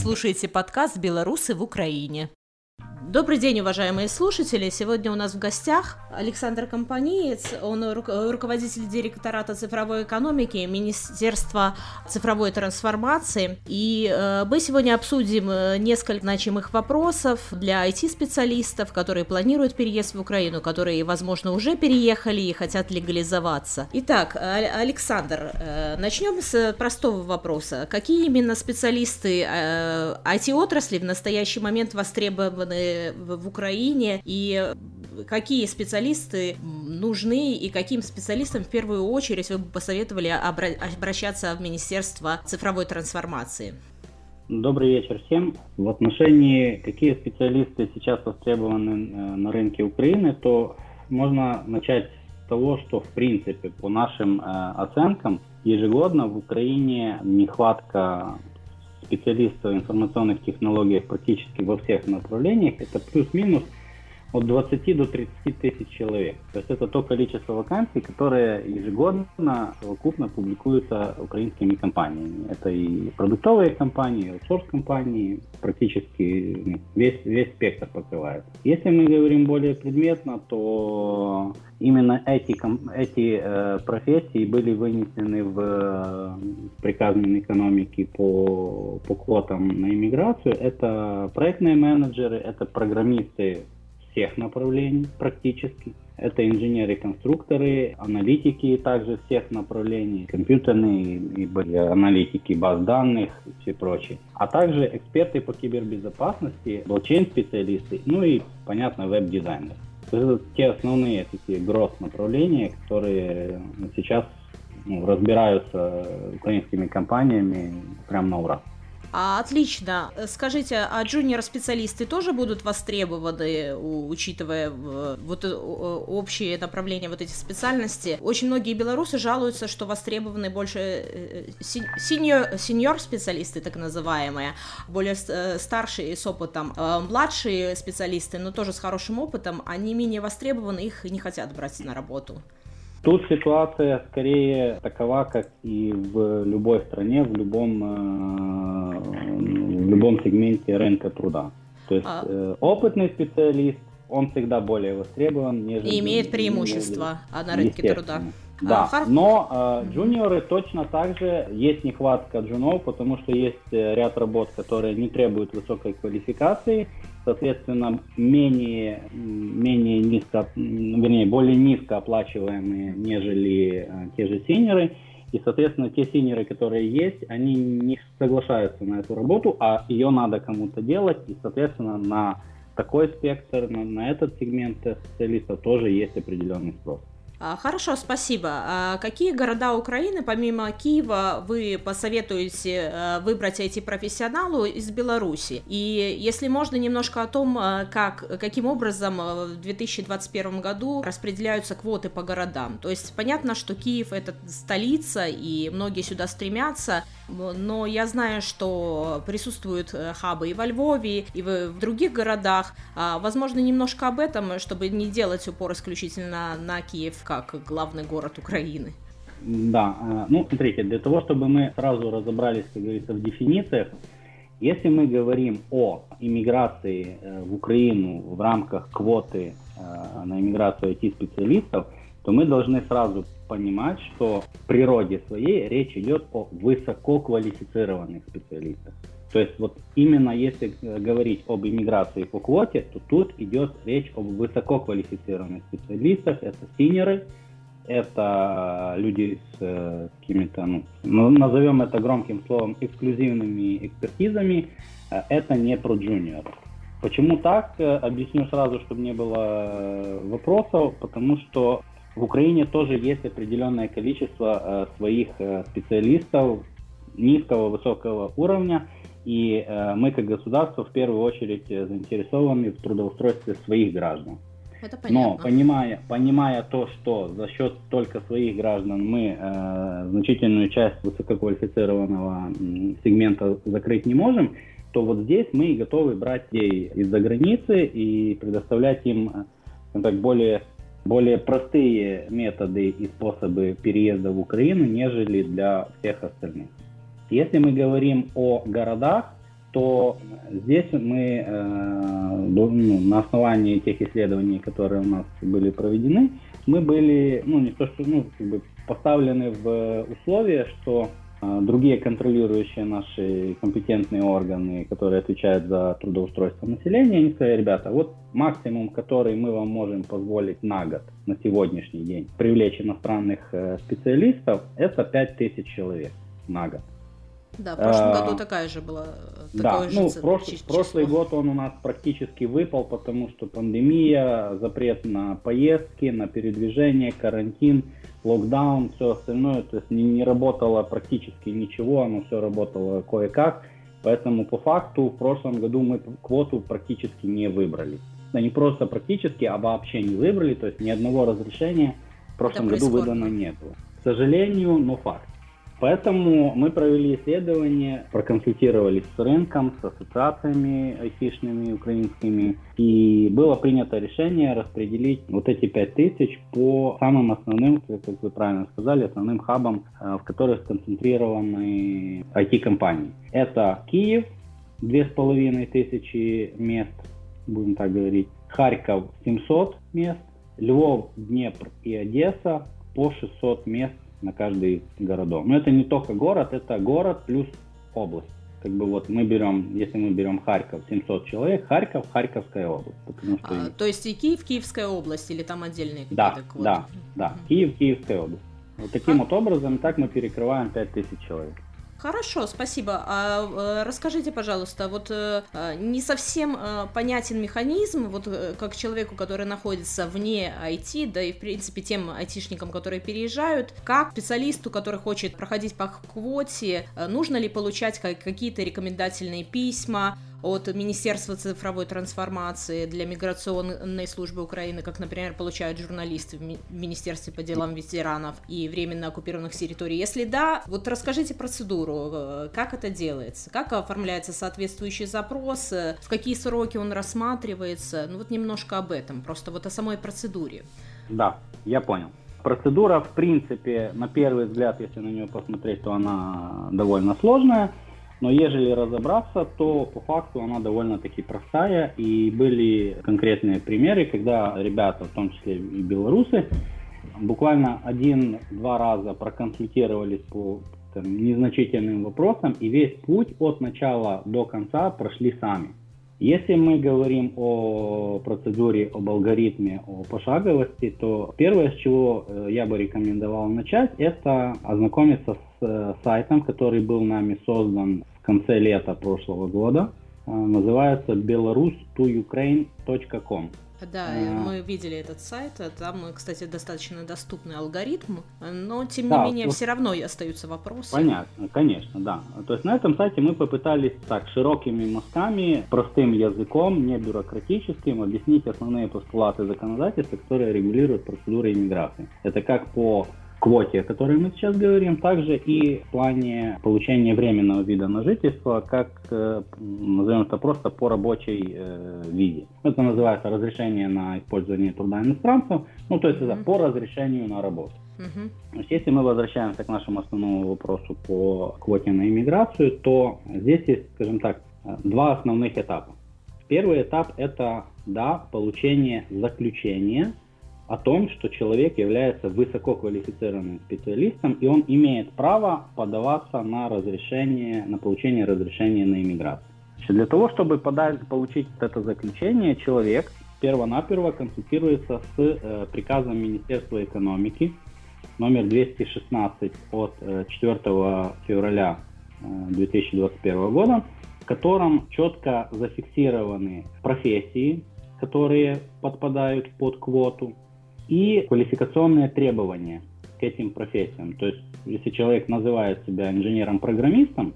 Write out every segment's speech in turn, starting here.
слушаете подкаст «Белорусы в Украине». Добрый день, уважаемые слушатели. Сегодня у нас в гостях Александр Компаниец. Он ру- руководитель директората цифровой экономики Министерства цифровой трансформации. И э, мы сегодня обсудим э, несколько значимых вопросов для IT-специалистов, которые планируют переезд в Украину, которые, возможно, уже переехали и хотят легализоваться. Итак, Александр, э, начнем с простого вопроса. Какие именно специалисты э, IT-отрасли в настоящий момент востребованы в Украине и какие специалисты нужны и каким специалистам в первую очередь вы бы посоветовали обращаться в Министерство цифровой трансформации? Добрый вечер всем. В отношении, какие специалисты сейчас востребованы э, на рынке Украины, то можно начать с того, что в принципе по нашим э, оценкам ежегодно в Украине нехватка специалистов информационных технологий практически во всех направлениях, это плюс-минус от 20 до 30 тысяч человек. То есть это то количество вакансий, которые ежегодно совокупно публикуются украинскими компаниями. Это и продуктовые компании, и аутсорс-компании, практически весь, весь спектр покрывает. Если мы говорим более предметно, то именно эти, эти э, профессии были вынесены в э, приказ Минэкономики по, по квотам на иммиграцию. Это проектные менеджеры, это программисты всех направлений практически. Это инженеры-конструкторы, аналитики также всех направлений, компьютерные и аналитики баз данных и все прочее. А также эксперты по кибербезопасности, блокчейн-специалисты, ну и, понятно, веб-дизайнеры. Это те основные такие гроз направления, которые сейчас ну, разбираются украинскими компаниями прямо на ура. А, отлично. Скажите, а джуниор-специалисты тоже будут востребованы, учитывая вот э, общие направления вот этих специальностей? Очень многие белорусы жалуются, что востребованы больше э, сеньор, сеньор-специалисты, так называемые, более э, старшие с опытом. Младшие специалисты, но тоже с хорошим опытом, они менее востребованы, их не хотят брать на работу. Тут ситуация скорее такова, как и в любой стране, в любом, э, в любом сегменте рынка труда. То есть а... Э, опытный специалист, он всегда более востребован, нежели... И имеет преимущество нежели, на рынке труда. Да, а, но э, джуниоры точно так же есть нехватка джунов, потому что есть э, ряд работ, которые не требуют высокой квалификации, соответственно, менее, менее низко, вернее, более низко оплачиваемые, нежели э, те же синеры. И, соответственно, те синеры, которые есть, они не соглашаются на эту работу, а ее надо кому-то делать. И, соответственно, на такой спектр, на, на этот сегмент специалистов тоже есть определенный спрос. А, хорошо, спасибо. А какие города Украины, помимо Киева, вы посоветуете э, выбрать эти профессионалу из Беларуси? И если можно, немножко о том, э, как, каким образом э, в 2021 году распределяются квоты по городам. То есть понятно, что Киев это столица, и многие сюда стремятся, но я знаю, что присутствуют хабы и во Львове, и в других городах. А, возможно, немножко об этом, чтобы не делать упор исключительно на Киев как главный город Украины. Да, э, ну смотрите, для того, чтобы мы сразу разобрались, как говорится, в дефинициях, если мы говорим о иммиграции э, в Украину в рамках квоты э, на иммиграцию IT-специалистов, то мы должны сразу понимать, что в природе своей речь идет о высококвалифицированных специалистах. То есть вот именно если говорить об иммиграции по квоте, то тут идет речь об высококвалифицированных специалистах. Это синеры, это люди с э, какими-то, ну, ну, назовем это громким словом, эксклюзивными экспертизами. Э, это не про джуниоров. Почему так? Э, объясню сразу, чтобы не было вопросов. Потому что в Украине тоже есть определенное количество своих специалистов низкого, высокого уровня – и э, мы, как государство, в первую очередь э, заинтересованы в трудоустройстве своих граждан. Это понятно. Но понимая, понимая то, что за счет только своих граждан мы э, значительную часть высококвалифицированного сегмента закрыть не можем, то вот здесь мы готовы брать людей из-за границы и предоставлять им э, так, более, более простые методы и способы переезда в Украину, нежели для всех остальных. Если мы говорим о городах, то здесь мы э, ну, на основании тех исследований, которые у нас были проведены, мы были, ну не то что, ну как бы поставлены в условия, что э, другие контролирующие наши компетентные органы, которые отвечают за трудоустройство населения, они сказали, ребята, вот максимум, который мы вам можем позволить на год, на сегодняшний день, привлечь иностранных э, специалистов, это 5000 человек на год. Да, в прошлом году такая же была. Да, ну, прошлый, прошлый год он у нас практически выпал, потому что пандемия, запрет на поездки, на передвижение, карантин, локдаун, все остальное, то есть не, не работало практически ничего, оно все работало кое-как, поэтому по факту в прошлом году мы квоту практически не выбрали. Да не просто практически, а вообще не выбрали, то есть ни одного разрешения в прошлом году выдано нет. К сожалению, но факт. Поэтому мы провели исследование, проконсультировались с рынком, с ассоциациями айтишными украинскими, и было принято решение распределить вот эти 5000 по самым основным, как вы правильно сказали, основным хабам, э, в которых сконцентрированы IT-компании. Это Киев, 2500 мест, будем так говорить, Харьков 700 мест, Львов, Днепр и Одесса по 600 мест на каждый городок. Но это не только город, это город плюс область. Как бы вот мы берем, если мы берем Харьков, 700 человек, Харьков, Харьковская область. Потому что... а, то есть и Киев, Киевская область или там отдельные да, квоты? Да, да, Киев, Киевская область. Вот таким а... вот образом, так мы перекрываем 5000 человек. Хорошо, спасибо. А э, расскажите, пожалуйста, вот э, э, не совсем понятен механизм, вот как человеку, который находится вне IT, да и в принципе тем айтишникам, которые переезжают, как специалисту, который хочет проходить по квоте, нужно ли получать какие-то рекомендательные письма, от Министерства цифровой трансформации для миграционной службы Украины, как, например, получают журналисты в Министерстве по делам ветеранов и временно оккупированных территорий? Если да, вот расскажите процедуру, э, как это делается, как оформляется соответствующий запрос, э, в какие сроки он рассматривается, ну вот немножко об этом, просто вот о самой процедуре. Да, я понял. Процедура, в принципе, на первый взгляд, если на нее посмотреть, то она довольно сложная. Но ежели разобраться, то по факту она довольно-таки простая. И были конкретные примеры, когда ребята, в том числе и белорусы, буквально один-два раза проконсультировались по там, незначительным вопросам, и весь путь от начала до конца прошли сами. Если мы говорим о процедуре, об алгоритме, о пошаговости, то первое, с чего э, я бы рекомендовал начать, это ознакомиться с э, сайтом, который был нами создан конце лета прошлого года. Э, называется belarus2ukraine.com. Да, а... мы видели этот сайт, там, кстати, достаточно доступный алгоритм, но тем не да, менее вот... все равно остаются вопросы. Понятно, конечно, да. То есть на этом сайте мы попытались так широкими мазками, простым языком, не бюрократическим, объяснить основные постулаты законодательства, которые регулируют процедуры иммиграции. Это как по квоте, о которой мы сейчас говорим, также и в плане получения временного вида на жительство, как, э, назовем это просто, по рабочей э, визе. Это называется разрешение на использование труда иностранцев, ну то есть mm-hmm. это по разрешению на работу. Mm-hmm. Есть, если мы возвращаемся к нашему основному вопросу по квоте на иммиграцию, то здесь есть, скажем так, два основных этапа. Первый этап это, да, получение заключения о том, что человек является высококвалифицированным специалистом, и он имеет право подаваться на разрешение, на получение разрешения на иммиграцию. Для того, чтобы подать, получить это заключение, человек перво-наперво консультируется с э, приказом Министерства экономики номер 216 от э, 4 февраля э, 2021 года, в котором четко зафиксированы профессии, которые подпадают под квоту, и квалификационные требования к этим профессиям. То есть, если человек называет себя инженером-программистом,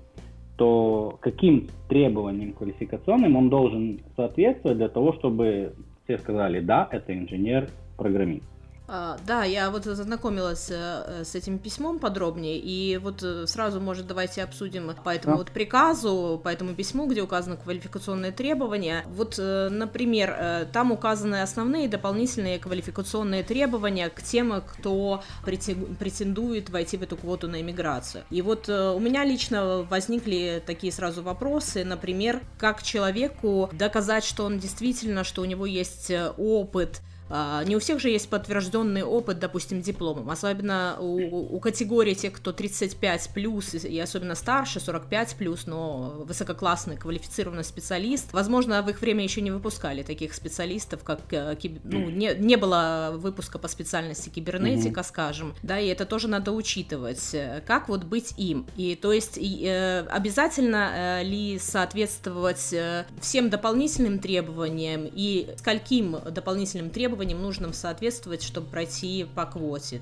то каким требованиям квалификационным он должен соответствовать для того, чтобы все сказали, да, это инженер-программист. А, да, я вот знакомилась э, с этим письмом подробнее, и вот э, сразу, может, давайте обсудим по этому да. вот приказу, по этому письму, где указаны квалификационные требования. Вот, э, например, там указаны основные дополнительные квалификационные требования к тем, кто претендует войти в эту квоту на иммиграцию. И вот у меня лично возникли такие сразу вопросы, например, как человеку доказать, что он действительно, что у него есть опыт, не у всех же есть подтвержденный опыт, допустим, дипломом, особенно у, у категории тех, кто 35 плюс и особенно старше, 45 плюс, но высококлассный квалифицированный специалист. Возможно, в их время еще не выпускали таких специалистов, как э, ну, не, не было выпуска по специальности кибернетика, mm-hmm. скажем, да, и это тоже надо учитывать, как вот быть им. И то есть и, э, обязательно э, ли соответствовать э, всем дополнительным требованиям и скольким дополнительным требованиям требованиям нужным соответствовать, чтобы пройти по квоте.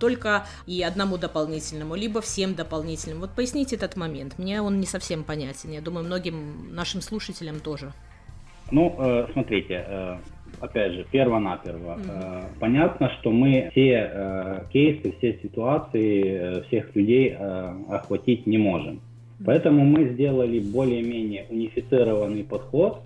Только и одному дополнительному, либо всем дополнительным. Вот поясните этот момент. Мне он не совсем понятен. Я думаю, многим нашим слушателям тоже. Ну, э, смотрите, э, опять же, перво-наперво. Mm-hmm. Понятно, что мы все кейсы, все ситуации, всех людей охватить не можем. Поэтому мы сделали более-менее унифицированный подход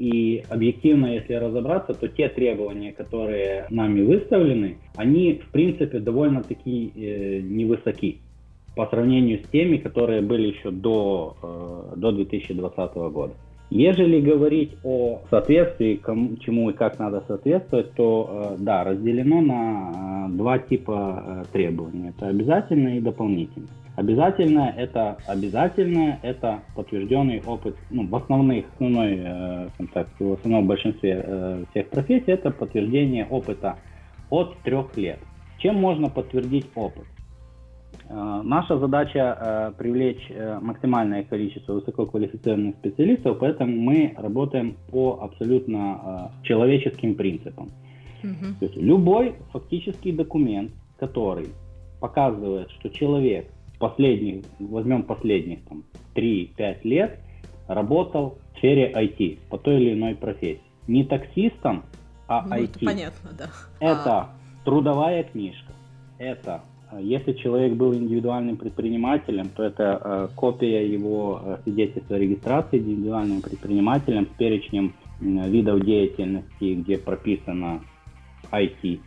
и объективно, если разобраться, то те требования, которые нами выставлены, они, в принципе, довольно-таки э, невысоки по сравнению с теми, которые были еще до, э, до 2020 года. Ежели говорить о соответствии, кому, чему и как надо соответствовать, то э, да, разделено на э, два типа э, требований. Это обязательное и дополнительное. Обязательное это обязательное, это подтвержденный опыт, ну, в основных, основной, э, так, в основном большинстве э, всех профессий это подтверждение опыта от трех лет. Чем можно подтвердить опыт? Э, наша задача э, привлечь э, максимальное количество высококвалифицированных специалистов, поэтому мы работаем по абсолютно человеческим принципам. Угу. То есть любой фактический документ, который показывает, что человек последних, возьмем последних там 3-5 лет, работал в сфере IT по той или иной профессии. Не таксистом, а ну, IT. Это понятно, да. Это а... трудовая книжка. Это если человек был индивидуальным предпринимателем, то это э, копия его э, свидетельства о регистрации индивидуальным предпринимателем с перечнем э, видов деятельности, где прописано IT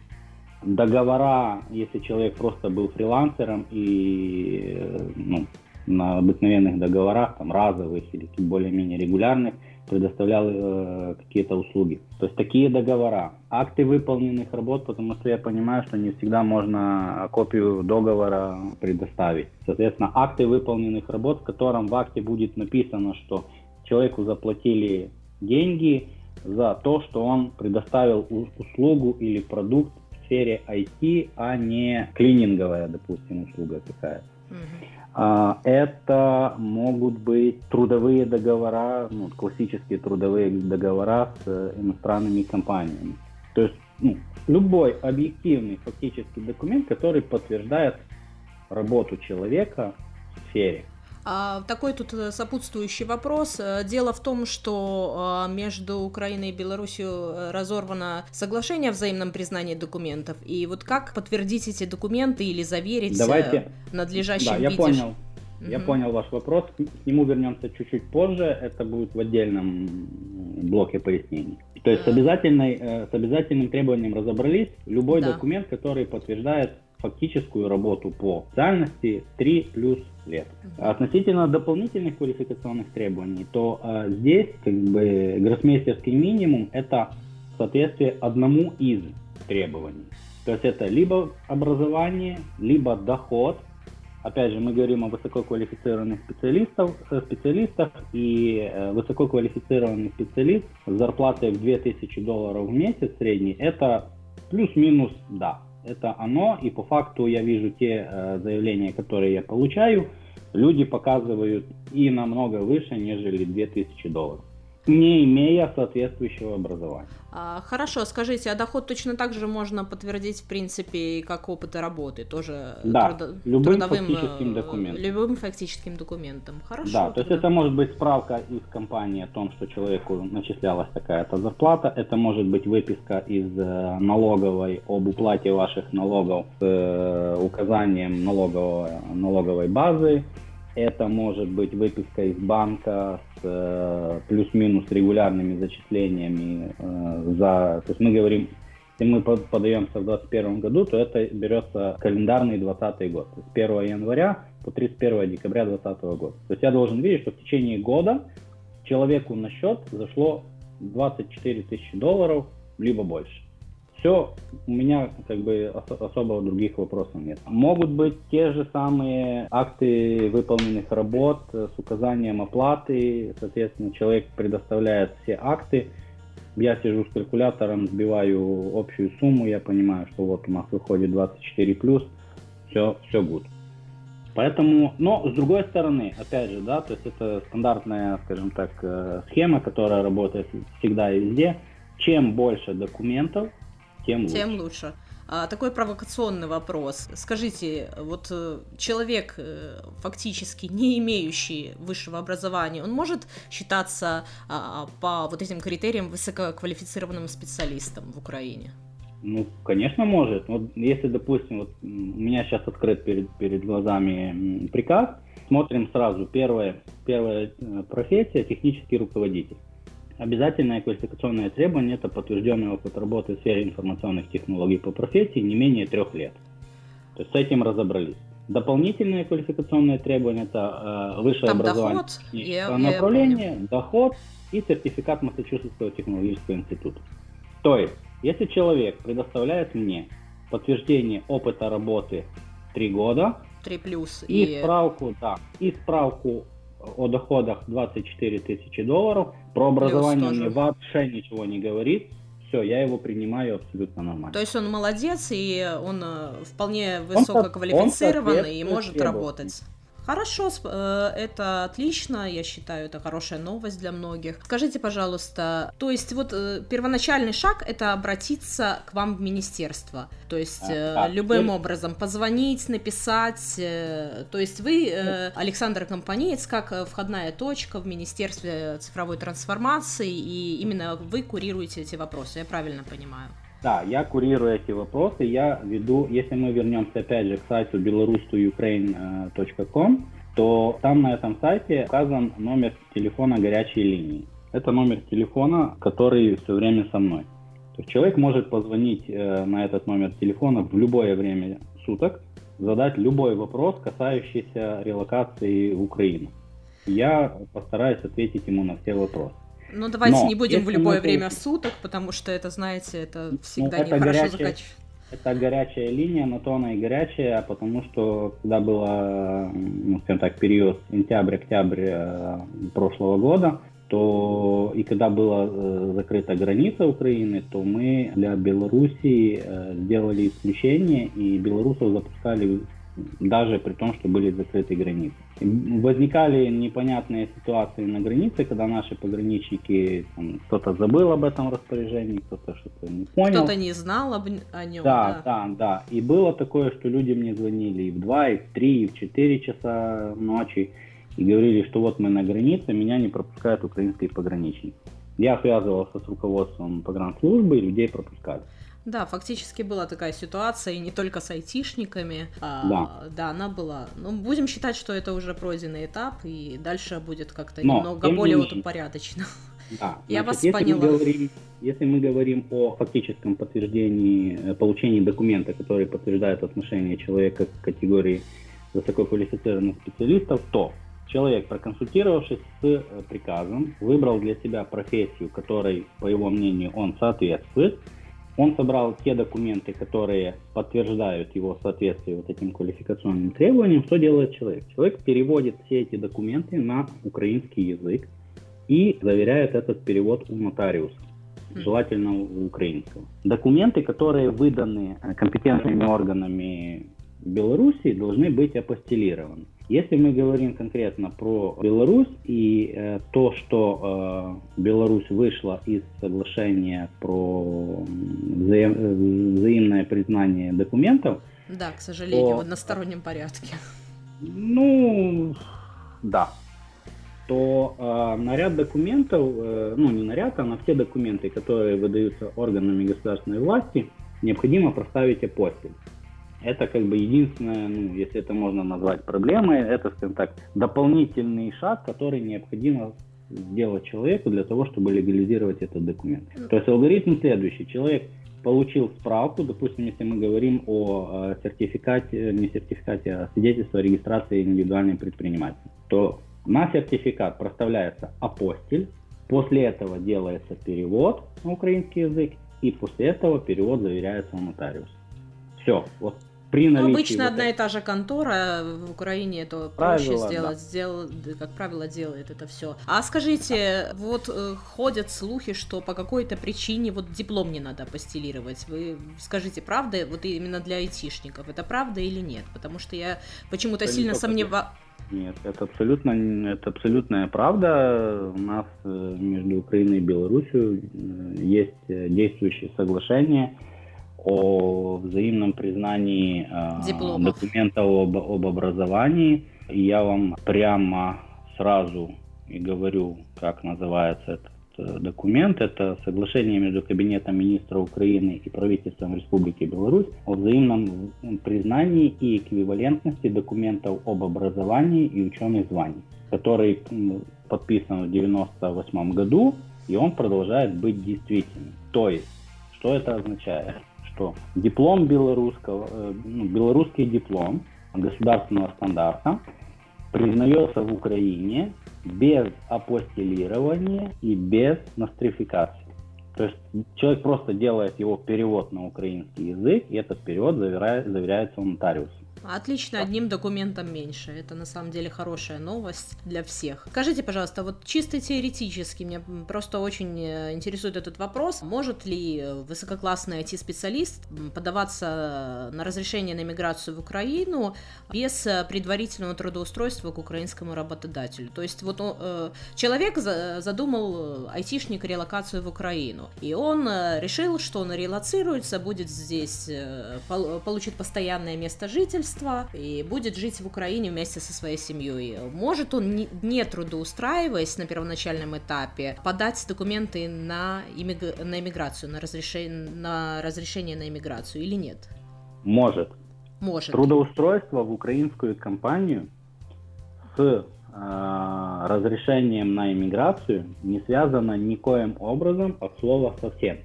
договора, если человек просто был фрилансером и ну, на обыкновенных договорах, там разовых или более-менее регулярных, предоставлял э, какие-то услуги. То есть такие договора, акты выполненных работ, потому что я понимаю, что не всегда можно копию договора предоставить. Соответственно, акты выполненных работ, в котором в акте будет написано, что человеку заплатили деньги за то, что он предоставил услугу или продукт сфере IT, а не клининговая, допустим, услуга какая-то. А, это могут быть трудовые договора, ну, классические трудовые договора с э, иностранными компаниями. То есть ну, любой объективный фактический документ, который подтверждает работу человека в сфере. А, такой тут э, сопутствующий вопрос. Э, дело в том, что а, между Украиной и Беларусью э, разорвано соглашение о взаимном признании документов. И вот как подтвердить эти документы или заверить Давайте... в надлежащем да, я виде? Понял. Я угу. понял ваш вопрос. К нему вернемся чуть-чуть позже. Это будет в отдельном блоке пояснений. То есть с, обязательной, с обязательным требованием разобрались. Любой да. документ, который подтверждает фактическую работу по специальности 3 плюс лет. Относительно дополнительных квалификационных требований, то э, здесь как бы гроссмейстерский минимум это соответствие одному из требований. То есть это либо образование, либо доход. Опять же, мы говорим о высококвалифицированных специалистах, э, специалистах и э, высококвалифицированный специалист с зарплатой в 2000 долларов в месяц средний, это плюс-минус да это оно, и по факту я вижу те э, заявления, которые я получаю, люди показывают и намного выше, нежели 2000 долларов. Не имея соответствующего образования. А, хорошо, скажите, а доход точно так же можно подтвердить, в принципе, как опыт работы, тоже да, трудо- любым трудовым, фактическим э, документом. Любым фактическим документом. Хорошо. Да, то есть это может быть справка из компании о том, что человеку начислялась такая-то зарплата, это может быть выписка из э, налоговой об уплате ваших налогов с э, указанием налоговой, налоговой базы, это может быть выписка из банка э, плюс-минус регулярными зачислениями э, за... То есть мы говорим, если мы подаемся в 2021 году, то это берется календарный 2020 год. То есть 1 января по 31 декабря 2020 года. То есть я должен видеть, что в течение года человеку на счет зашло 24 тысячи долларов, либо больше все, у меня как бы особо других вопросов нет. Могут быть те же самые акты выполненных работ с указанием оплаты, соответственно, человек предоставляет все акты, я сижу с калькулятором, сбиваю общую сумму, я понимаю, что вот у нас выходит 24 плюс, все, все good. Поэтому, но с другой стороны, опять же, да, то есть это стандартная, скажем так, э, схема, которая работает всегда и везде. Чем больше документов, тем лучше. Тем лучше. А, такой провокационный вопрос. Скажите, вот э, человек, э, фактически не имеющий высшего образования, он может считаться а, по вот этим критериям высококвалифицированным специалистом в Украине? Ну, конечно, может. Вот если, допустим, вот у меня сейчас открыт перед, перед глазами приказ, смотрим сразу. Первая, первая э, профессия – технический руководитель. Обязательное квалификационное требование – это подтвержденный опыт работы в сфере информационных технологий по профессии не менее трех лет. То есть с этим разобрались. Дополнительное квалификационное требование – это э, высшее Там образование доход, я, направление, я доход и сертификат Массачусетского технологического института. То есть, если человек предоставляет мне подтверждение опыта работы 3 года, 3 плюс и, и справку, да, и справку о доходах 24 тысячи долларов, про образование мне вообще ничего не говорит, все, я его принимаю абсолютно нормально. То есть он молодец, и он э, вполне высококвалифицирован и может работать. Хорошо, э, это отлично, я считаю, это хорошая новость для многих. Скажите, пожалуйста, то есть вот э, первоначальный шаг это обратиться к вам в министерство, то есть а, любым а, образом позвонить, написать, то есть вы, Александр Компанеец, как входная точка в Министерстве цифровой трансформации, и именно вы курируете эти вопросы, я правильно понимаю? Да, я курирую эти вопросы, я веду, если мы вернемся опять же к сайту belarustoукраine.com, то там на этом сайте указан номер телефона горячей линии. Это номер телефона, который все время со мной. То есть человек может позвонить э, на этот номер телефона в любое время суток, задать любой вопрос, касающийся релокации в Украину. Я постараюсь ответить ему на все вопросы. Ну, давайте Но, не будем в любое время суток, потому что это, знаете, это ну, всегда ну, это нехорошо закачивать. Это горячая линия, но то она и горячая, потому что когда было, ну, скажем так, период сентябрь-октябрь э, прошлого года, то и когда была э, закрыта граница Украины, то мы для Белоруссии э, сделали исключение, и белорусов запускали даже при том, что были закрыты границы. Возникали непонятные ситуации на границе, когда наши пограничники, там, кто-то забыл об этом распоряжении, кто-то что-то не понял. Кто-то не знал об, о нем. Да, да, да, да. И было такое, что люди мне звонили и в 2, и в 3, и в 4 часа ночи, и говорили, что вот мы на границе, меня не пропускают украинские пограничники. Я связывался с руководством погранслужбы, и людей пропускали. Да, фактически была такая ситуация, и не только с айтишниками. А, да. да, она была. Ну, будем считать, что это уже пройденный этап, и дальше будет как-то Но, немного более вот упорядочено. Да, Я значит, вас если поняла. Мы говорим, если мы говорим о фактическом подтверждении, э, получении документа, который подтверждает отношение человека к категории высококвалифицированных специалистов, то человек, проконсультировавшись с э, приказом, выбрал для себя профессию, которой, по его мнению, он соответствует, он собрал те документы, которые подтверждают его соответствие вот этим квалификационным требованиям. Что делает человек? Человек переводит все эти документы на украинский язык и заверяет этот перевод у нотариуса, желательно у украинского. Документы, которые выданы компетентными органами Белоруссии должны быть апостелированы. Если мы говорим конкретно про Беларусь и э, то, что э, Беларусь вышла из соглашения про взаим, взаимное признание документов. Да, к сожалению, то, в одностороннем порядке. Ну, да. То э, на ряд документов, э, ну не на ряд, а на все документы, которые выдаются органами государственной власти, необходимо проставить апостиль. Это как бы единственное, ну, если это можно назвать проблемой, это, скажем так, дополнительный шаг, который необходимо сделать человеку для того, чтобы легализировать этот документ. То есть алгоритм следующий. Человек получил справку, допустим, если мы говорим о э, сертификате, не сертификате, а свидетельстве о регистрации индивидуальным предпринимателем, то на сертификат проставляется апостиль, после этого делается перевод на украинский язык, и после этого перевод заверяется у нотариуса. Все, вот при наличии... Ну, обычно вот одна и та же контора в Украине это проще сделать, да. сделал, как правило, делает это все. А скажите, вот э, ходят слухи, что по какой-то причине вот диплом не надо постелировать. Вы скажите, правда, вот именно для айтишников, это правда или нет? Потому что я почему-то сильно сомневаюсь. Нет, это абсолютно, это абсолютная правда. У нас э, между Украиной и Беларусью э, есть действующее соглашение о взаимном признании э, документов об, об образовании. И я вам прямо сразу и говорю, как называется этот э, документ. Это соглашение между Кабинетом министра Украины и правительством Республики Беларусь о взаимном признании и эквивалентности документов об образовании и ученых званий, который подписан в 1998 году, и он продолжает быть действительным. То есть, что это означает? Что диплом белорусского, э, ну, белорусский диплом государственного стандарта признается в Украине без апостилирования и без нострификации. То есть человек просто делает его перевод на украинский язык, и этот перевод заверяется у нотариуса. Отлично, одним документом меньше. Это на самом деле хорошая новость для всех. Скажите, пожалуйста, вот чисто теоретически, меня просто очень э, интересует этот вопрос. Может ли высококлассный IT-специалист подаваться на разрешение на иммиграцию в Украину без предварительного трудоустройства к украинскому работодателю? То есть вот э, человек задумал айтишник релокацию в Украину, и он э, решил, что он релоцируется, будет здесь, получит постоянное место жительства, жительства и будет жить в Украине вместе со своей семьей. Может он, не трудоустраиваясь на первоначальном этапе, подать документы на, иммиг... на иммиграцию, на разрешение, на разрешение на иммиграцию или нет? Может. Может. Трудоустройство в украинскую компанию с э, разрешением на иммиграцию не связано никоим образом от слова совсем.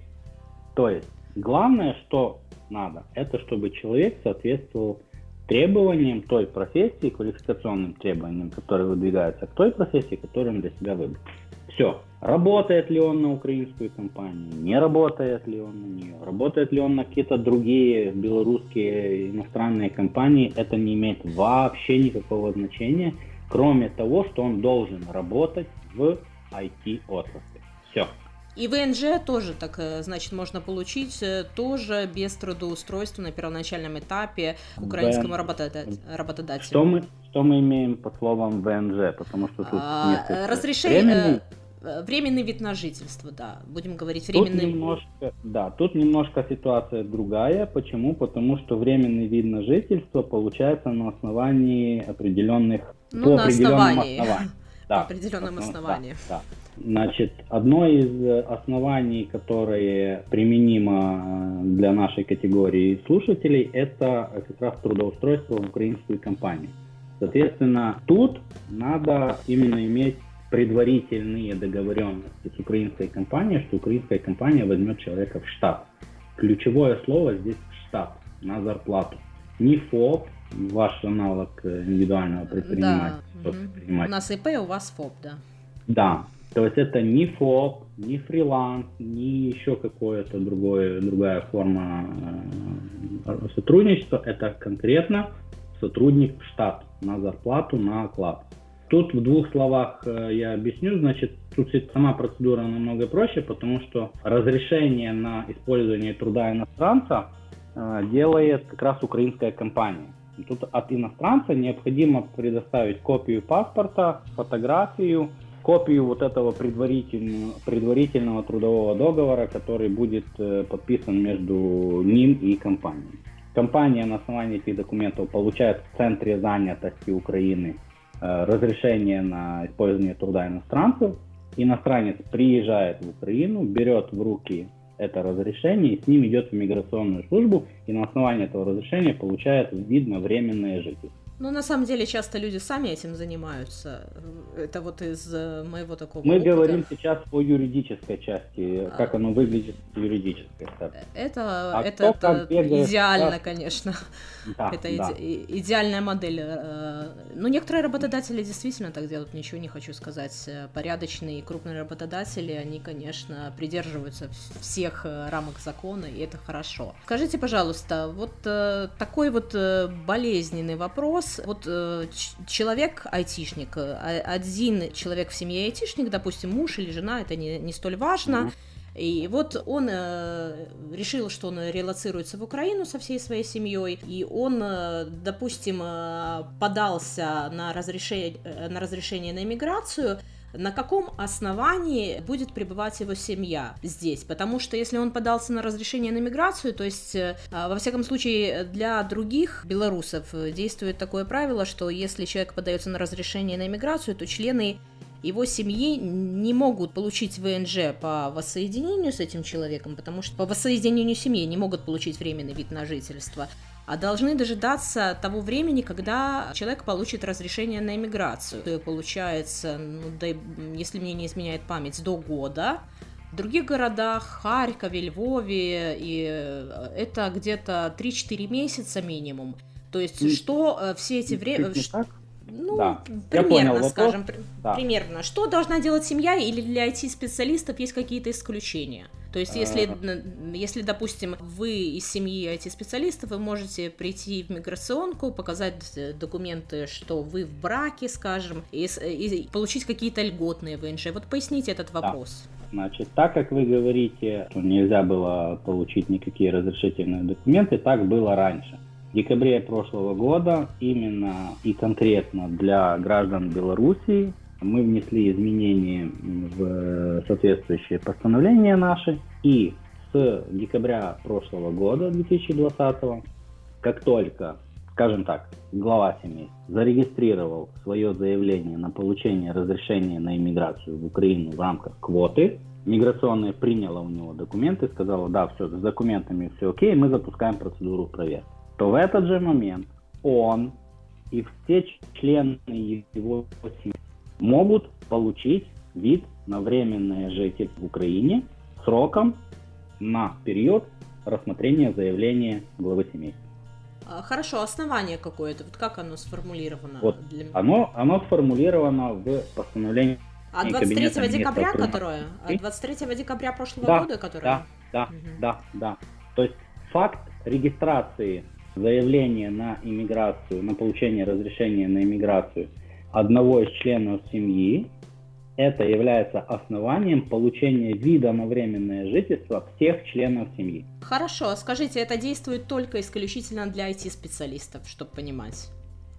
То есть главное, что надо, это чтобы человек соответствовал требованиям той профессии, квалификационным требованиям, которые выдвигаются к той профессии, которую он для себя выбрал. Все. Работает ли он на украинскую компанию, не работает ли он на нее, работает ли он на какие-то другие белорусские иностранные компании, это не имеет вообще никакого значения, кроме того, что он должен работать в IT-отрасли. И ВНЖ тоже так, э, значит, можно получить э, тоже без трудоустройства на первоначальном этапе к украинскому работодателю. Что мы, что мы имеем под словом ВНЖ? Потому что тут а, разрешение... Временный... Э, временный вид на жительство, да, будем говорить временный. Тут немножко, да, тут немножко ситуация другая. Почему? Потому что временный вид на жительство получается на основании определенных, ну, по на определенным основании. основаниям. Да, по определенным основаниям. Да, да. Значит, одно из оснований, которое применимо э, для нашей категории слушателей, это как раз трудоустройство в украинскую компанию. Соответственно, тут надо именно иметь предварительные договоренности с украинской компанией, что украинская компания возьмет человека в штат. Ключевое слово здесь штат, на зарплату. Не ФОП, ваш аналог индивидуального предпринимателя. Да. Угу. У нас ИП, у вас ФОП, да. Да, то есть это не ФОП, не фриланс, не еще другое, другая форма э, сотрудничества. Это конкретно сотрудник в штат на зарплату, на оклад. Тут в двух словах э, я объясню. Значит, тут сама процедура намного проще, потому что разрешение на использование труда иностранца э, делает как раз украинская компания. Тут от иностранца необходимо предоставить копию паспорта, фотографию, копию вот этого предварительного, предварительного трудового договора, который будет э, подписан между ним и компанией. Компания на основании этих документов получает в центре занятости Украины э, разрешение на использование труда иностранцев. Иностранец приезжает в Украину, берет в руки это разрешение с ним идет в миграционную службу и на основании этого разрешения получает вид на временное жительство. Ну, на самом деле, часто люди сами этим занимаются. Это вот из э, моего такого Мы опыта. говорим сейчас о юридической части, а. как оно выглядит юридической. Это, а это, это бегает, идеально, да. конечно. Да, это да. Иде- идеальная модель. Э, ну, некоторые работодатели действительно так делают, ничего не хочу сказать. Порядочные и крупные работодатели, они, конечно, придерживаются всех э, рамок закона, и это хорошо. Скажите, пожалуйста, вот такой вот болезненный вопрос, вопрос. Вот э, человек айтишник, э, один человек в семье айтишник, допустим, муж или жена, это не, не столь важно. И вот он э, решил, что он релацируется в Украину со всей своей семьей, и он, э, допустим, э, подался на разрешение, э, на разрешение на иммиграцию, на каком основании будет пребывать его семья здесь. Потому что если он подался на разрешение на миграцию, то есть, э, во всяком случае, для других белорусов действует такое правило, что если человек подается на разрешение на иммиграцию, то члены его семьи не могут получить ВНЖ по воссоединению с этим человеком, потому что по воссоединению семьи не могут получить временный вид на жительство должны дожидаться того времени, когда человек получит разрешение на иммиграцию. Это получается, ну, да, если мне не изменяет память, до года. В других городах, Харькове, Львове, и э, это где-то 3-4 месяца минимум. То есть, и, что э, все эти время... Ну, да. примерно, понял, скажем, да. примерно. Что должна делать семья или для IT-специалистов есть какие-то исключения? То есть, если, а... если, допустим, вы из семьи IT-специалистов, вы можете прийти в миграционку, показать э, документы, что вы в браке, скажем, и, и получить какие-то льготные ВНЖ. Вот поясните этот вопрос. Да. Значит, так как вы говорите, что нельзя было получить никакие разрешительные документы, так было раньше. В декабре прошлого года именно и конкретно для граждан Белоруссии мы внесли изменения в соответствующие постановления наши. И с декабря прошлого года, 2020, как только, скажем так, глава семьи зарегистрировал свое заявление на получение разрешения на иммиграцию в Украину в рамках квоты, миграционная приняла у него документы, сказала, да, все, с документами все окей, мы запускаем процедуру проверки. То в этот же момент он и все члены его семьи могут получить вид на временное жительство в Украине сроком на период рассмотрения заявления главы семейства. А, хорошо, основание какое-то, вот как оно сформулировано? Вот, для... оно, оно сформулировано в постановлении а 23 декабря, которое? А 23 декабря прошлого да, года, которое? Да, да, угу. да, да. То есть факт регистрации заявления на иммиграцию, на получение разрешения на иммиграцию одного из членов семьи это является основанием получения вида на временное жительство всех членов семьи. Хорошо, скажите, это действует только исключительно для IT-специалистов, чтобы понимать?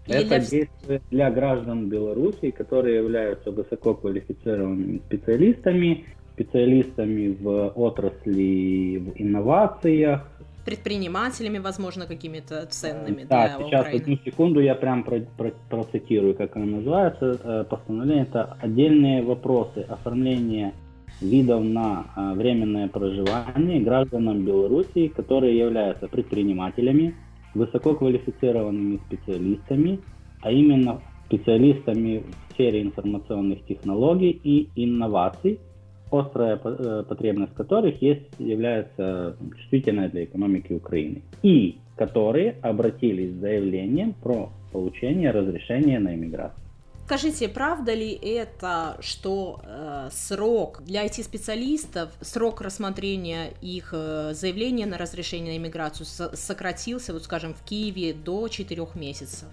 Или это для... действует для граждан Беларуси, которые являются высококвалифицированными специалистами, специалистами в отрасли в инновациях, предпринимателями, возможно, какими-то ценными да, для сейчас Украины. одну секунду я прям про, про, процитирую, как оно называется. Э, постановление это отдельные вопросы оформления видов на э, временное проживание гражданам Белоруссии, которые являются предпринимателями, высококвалифицированными специалистами, а именно специалистами в сфере информационных технологий и инноваций, острая э, потребность которых есть, является чувствительной для экономики Украины. И которые обратились с заявлением про получение разрешения на иммиграцию. Скажите, правда ли это, что э, срок для IT-специалистов, срок рассмотрения их э, заявления на разрешение на иммиграцию сократился, вот скажем, в Киеве до 4 месяцев?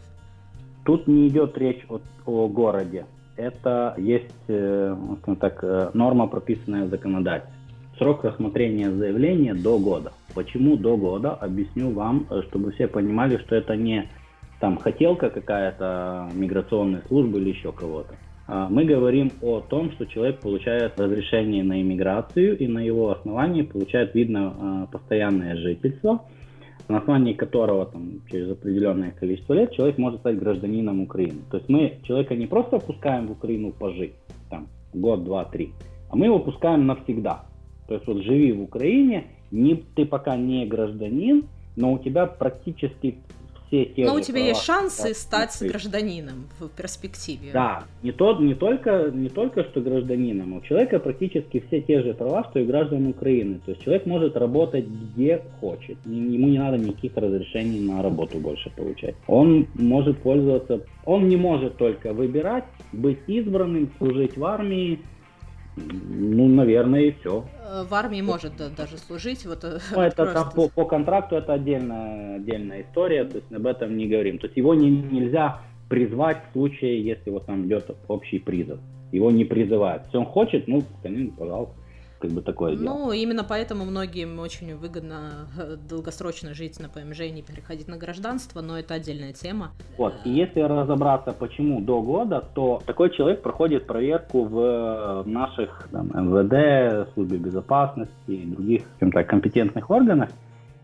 Тут не идет речь о, о городе это есть, э, так, э, норма, прописанная в законодательстве. Срок рассмотрения заявления до года. Почему до года? Объясню вам, э, чтобы все понимали, что это не там хотелка какая-то миграционной службы или еще кого-то. А, мы говорим о том, что человек получает разрешение на иммиграцию и на его основании получает, видно, а, постоянное жительство, на основании которого там, через определенное количество лет человек может стать гражданином Украины. То есть мы человека не просто опускаем в Украину пожить, там, год, два, три, а мы его пускаем навсегда. То есть вот живи в Украине, не, ты пока не гражданин, но у тебя практически все те Но у тебя права, есть шансы стать гражданином в перспективе. Да, не, то, не, только, не только что гражданином, у человека практически все те же права, что и граждан Украины. То есть человек может работать где хочет, ему не надо никаких разрешений на работу больше получать. Он может пользоваться, он не может только выбирать, быть избранным, служить в армии, ну, наверное, и все. Э, в армии может даже служить. Вот, э, ну, это просто... там, по, по контракту это отдельная, отдельная история, то есть об этом не говорим. То есть его не, нельзя призвать в случае, если вот там идет общий призыв. Его не призывают. Если он хочет, ну, конечно, пожалуйста как бы такое дело. Ну, именно поэтому многим очень выгодно э, долгосрочно жить на ПМЖ и не переходить на гражданство, но это отдельная тема. Вот, и если разобраться, почему до года, то такой человек проходит проверку в наших там, МВД, службе безопасности и других, скажем так, компетентных органах,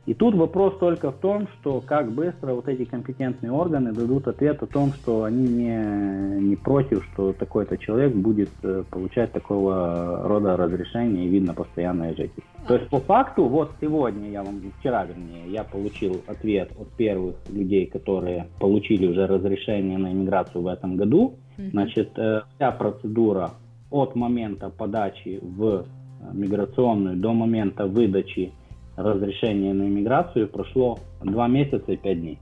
и тут вопрос только в том, что как быстро вот эти компетентные органы дадут ответ о том, что они не, не против, что такой-то человек будет э, получать такого рода разрешение и видно постоянное жительство. То есть по факту, вот сегодня я вам, вчера вернее, я получил ответ от первых людей, которые получили уже разрешение на иммиграцию в этом году. Значит, э, вся процедура от момента подачи в миграционную до момента выдачи разрешения на иммиграцию прошло 2 месяца и 5 дней.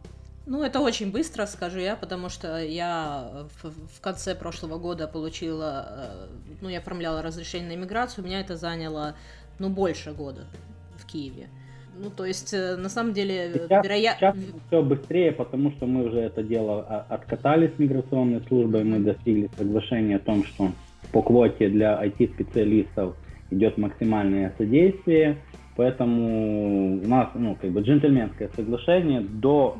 Ну, это очень быстро, скажу я, потому что я в, в конце прошлого года получила, э, ну, я оформляла разрешение на иммиграцию, у меня это заняло, ну, больше года в Киеве. Ну, то есть, э, на самом деле, вероятно... Сейчас все быстрее, потому что мы уже это дело а, откатали с миграционной службой, мы достигли соглашения о том, что по квоте для IT-специалистов идет максимальное содействие, Поэтому у нас, ну, как бы джентльменское соглашение до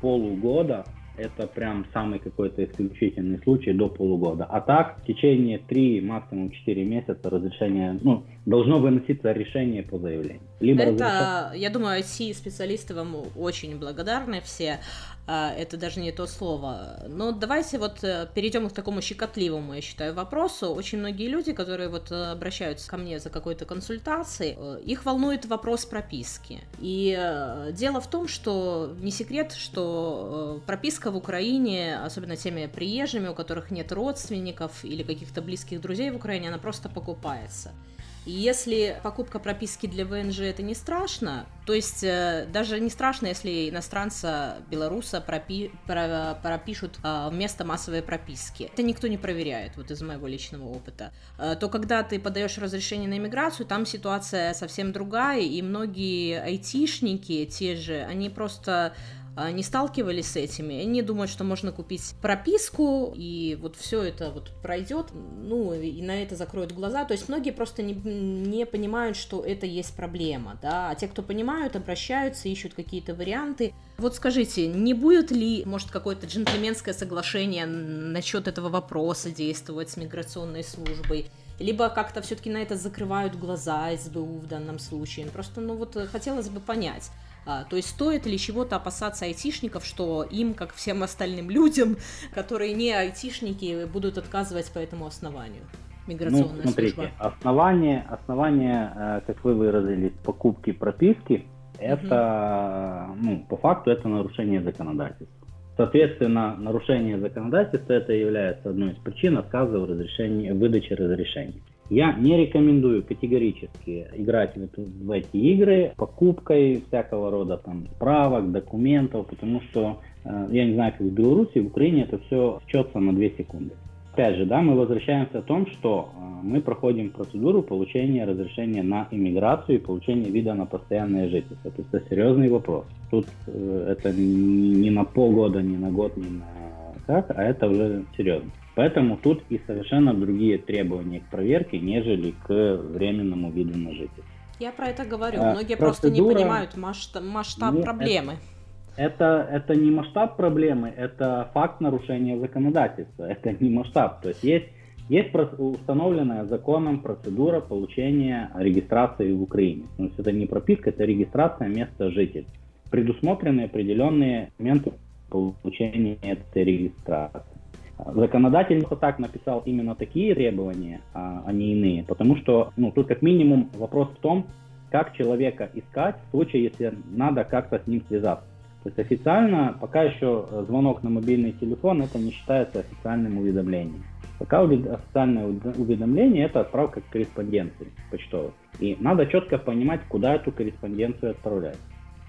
полугода это прям самый какой-то исключительный случай до полугода. А так, в течение 3, максимум 4 месяца разрешение, ну, должно выноситься решение по заявлению. Либо это, разрешение... я думаю, IT-специалисты вам очень благодарны все. А, это даже не то слово. Но давайте вот э, перейдем к такому щекотливому, я считаю, вопросу. Очень многие люди, которые вот э, обращаются ко мне за какой-то консультацией, э, их волнует вопрос прописки. И дело в том, что не секрет, что прописка в Украине, особенно теми приезжими, у которых нет родственников или каких-то близких друзей в Украине, она просто покупается. Если покупка прописки для ВНЖ это не страшно, то есть э, даже не страшно, если иностранца, белоруса пропи, про, пропишут э, вместо массовой прописки. Это никто не проверяет, вот из моего личного опыта. Э, то когда ты подаешь разрешение на иммиграцию, там ситуация совсем другая, и многие айтишники, те же, они просто не сталкивались с этими, они думают, что можно купить прописку, и вот все это вот пройдет, ну, и на это закроют глаза. То есть многие просто не, не понимают, что это есть проблема, да, а те, кто понимают, обращаются, ищут какие-то варианты. Вот скажите, не будет ли, может, какое-то джентльменское соглашение насчет этого вопроса действовать с миграционной службой? либо как-то все-таки на это закрывают глаза СБУ в данном случае. Просто, ну вот, хотелось бы понять. А, то есть стоит ли чего-то опасаться айтишников, что им, как всем остальным людям, которые не айтишники, будут отказывать по этому основанию? Миграционная ну, смотрите, служба. Основание, основание, э, как вы выразились, покупки прописки, это, угу. ну, по факту, это нарушение законодательства. Соответственно, нарушение законодательства это является одной из причин отказа в разрешении, выдаче разрешений. Я не рекомендую категорически играть в, эти игры покупкой всякого рода там справок, документов, потому что э, я не знаю, как в Беларуси, в Украине это все счется на 2 секунды. Опять же, да, мы возвращаемся о том, что э, мы проходим процедуру получения разрешения на иммиграцию и получения вида на постоянное жительство. То есть это серьезный вопрос. Тут э, это не на полгода, не на год, не на как, а это уже серьезно. Поэтому тут и совершенно другие требования к проверке, нежели к временному виду на жительство. Я про это говорю. А, Многие процедура... просто не понимают масштаб, масштаб проблемы. это, это не масштаб проблемы, это факт нарушения законодательства, это не масштаб. То есть есть, есть установленная законом процедура получения регистрации в Украине. То есть это не прописка, это регистрация места жителя. Предусмотрены определенные моменты получения этой регистрации. Законодатель так написал именно такие требования, а, а не иные, потому что ну, тут как минимум вопрос в том, как человека искать в случае, если надо как-то с ним связаться. То есть официально пока еще э, звонок на мобильный телефон это не считается официальным уведомлением. Пока официальное уведомление это отправка корреспонденции почтовой. И надо четко понимать, куда эту корреспонденцию отправлять.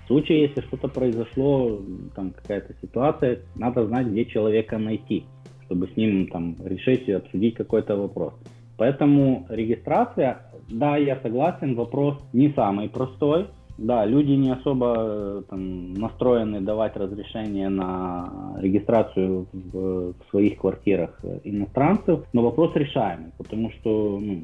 В случае, если что-то произошло, там какая-то ситуация, надо знать, где человека найти, чтобы с ним там решить и обсудить какой-то вопрос. Поэтому регистрация, да, я согласен, вопрос не самый простой, да, люди не особо э, там, настроены давать разрешение на регистрацию в, в своих квартирах иностранцев, но вопрос решаемый, потому что ну,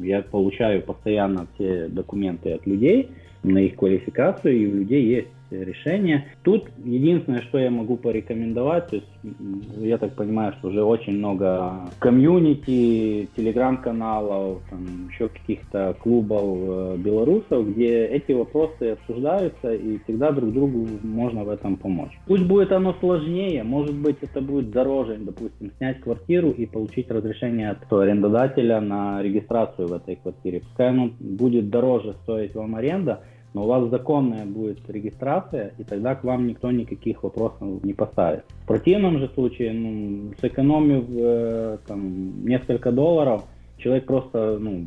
я получаю постоянно все документы от людей на их квалификацию, и у людей есть решение. Тут единственное, что я могу порекомендовать, то есть я так понимаю, что уже очень много комьюнити, телеграм-каналов, там, еще каких-то клубов э, белорусов, где эти вопросы обсуждаются и всегда друг другу можно в этом помочь. Пусть будет оно сложнее, может быть это будет дороже, допустим, снять квартиру и получить разрешение от арендодателя на регистрацию в этой квартире. Пускай оно будет дороже стоить вам аренда, но у вас законная будет регистрация, и тогда к вам никто никаких вопросов не поставит. В противном же случае, ну, сэкономив э, там, несколько долларов, человек просто ну,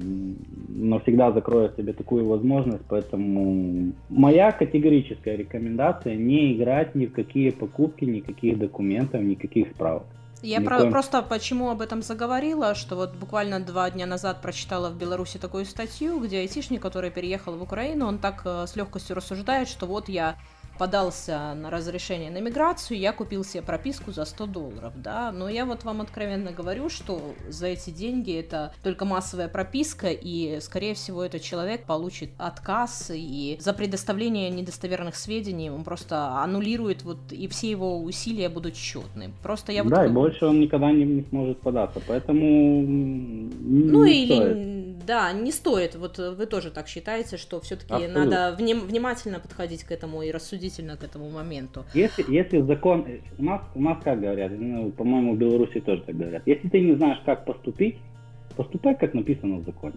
навсегда закроет себе такую возможность, поэтому моя категорическая рекомендация не играть ни в какие покупки, никаких документов, никаких справок. Я про- просто почему об этом заговорила, что вот буквально два дня назад прочитала в Беларуси такую статью, где айтишник, который переехал в Украину, он так э, с легкостью рассуждает, что вот я подался на разрешение на миграцию, я купил себе прописку за 100 долларов, да, но я вот вам откровенно говорю, что за эти деньги это только массовая прописка, и, скорее всего, этот человек получит отказ, и за предоставление недостоверных сведений он просто аннулирует, вот, и все его усилия будут счетны. Просто я вот... Да, и больше он никогда не, не сможет податься, поэтому... Ну, или... Стоит да, не стоит. Вот вы тоже так считаете, что все-таки надо вним, внимательно подходить к этому и рассудительно к этому моменту. Если, если закон, у нас, у нас как говорят, ну, по-моему, в Беларуси тоже так говорят. Если ты не знаешь, как поступить, поступай, как написано в законе.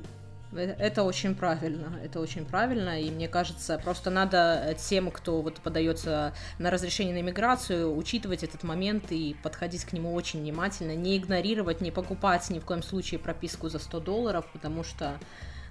Э, это очень правильно, это очень правильно, и мне кажется, просто надо тем, кто вот подается на разрешение на иммиграцию, учитывать этот момент и подходить к нему очень внимательно, не игнорировать, не покупать ни в коем случае прописку за 100 долларов, потому что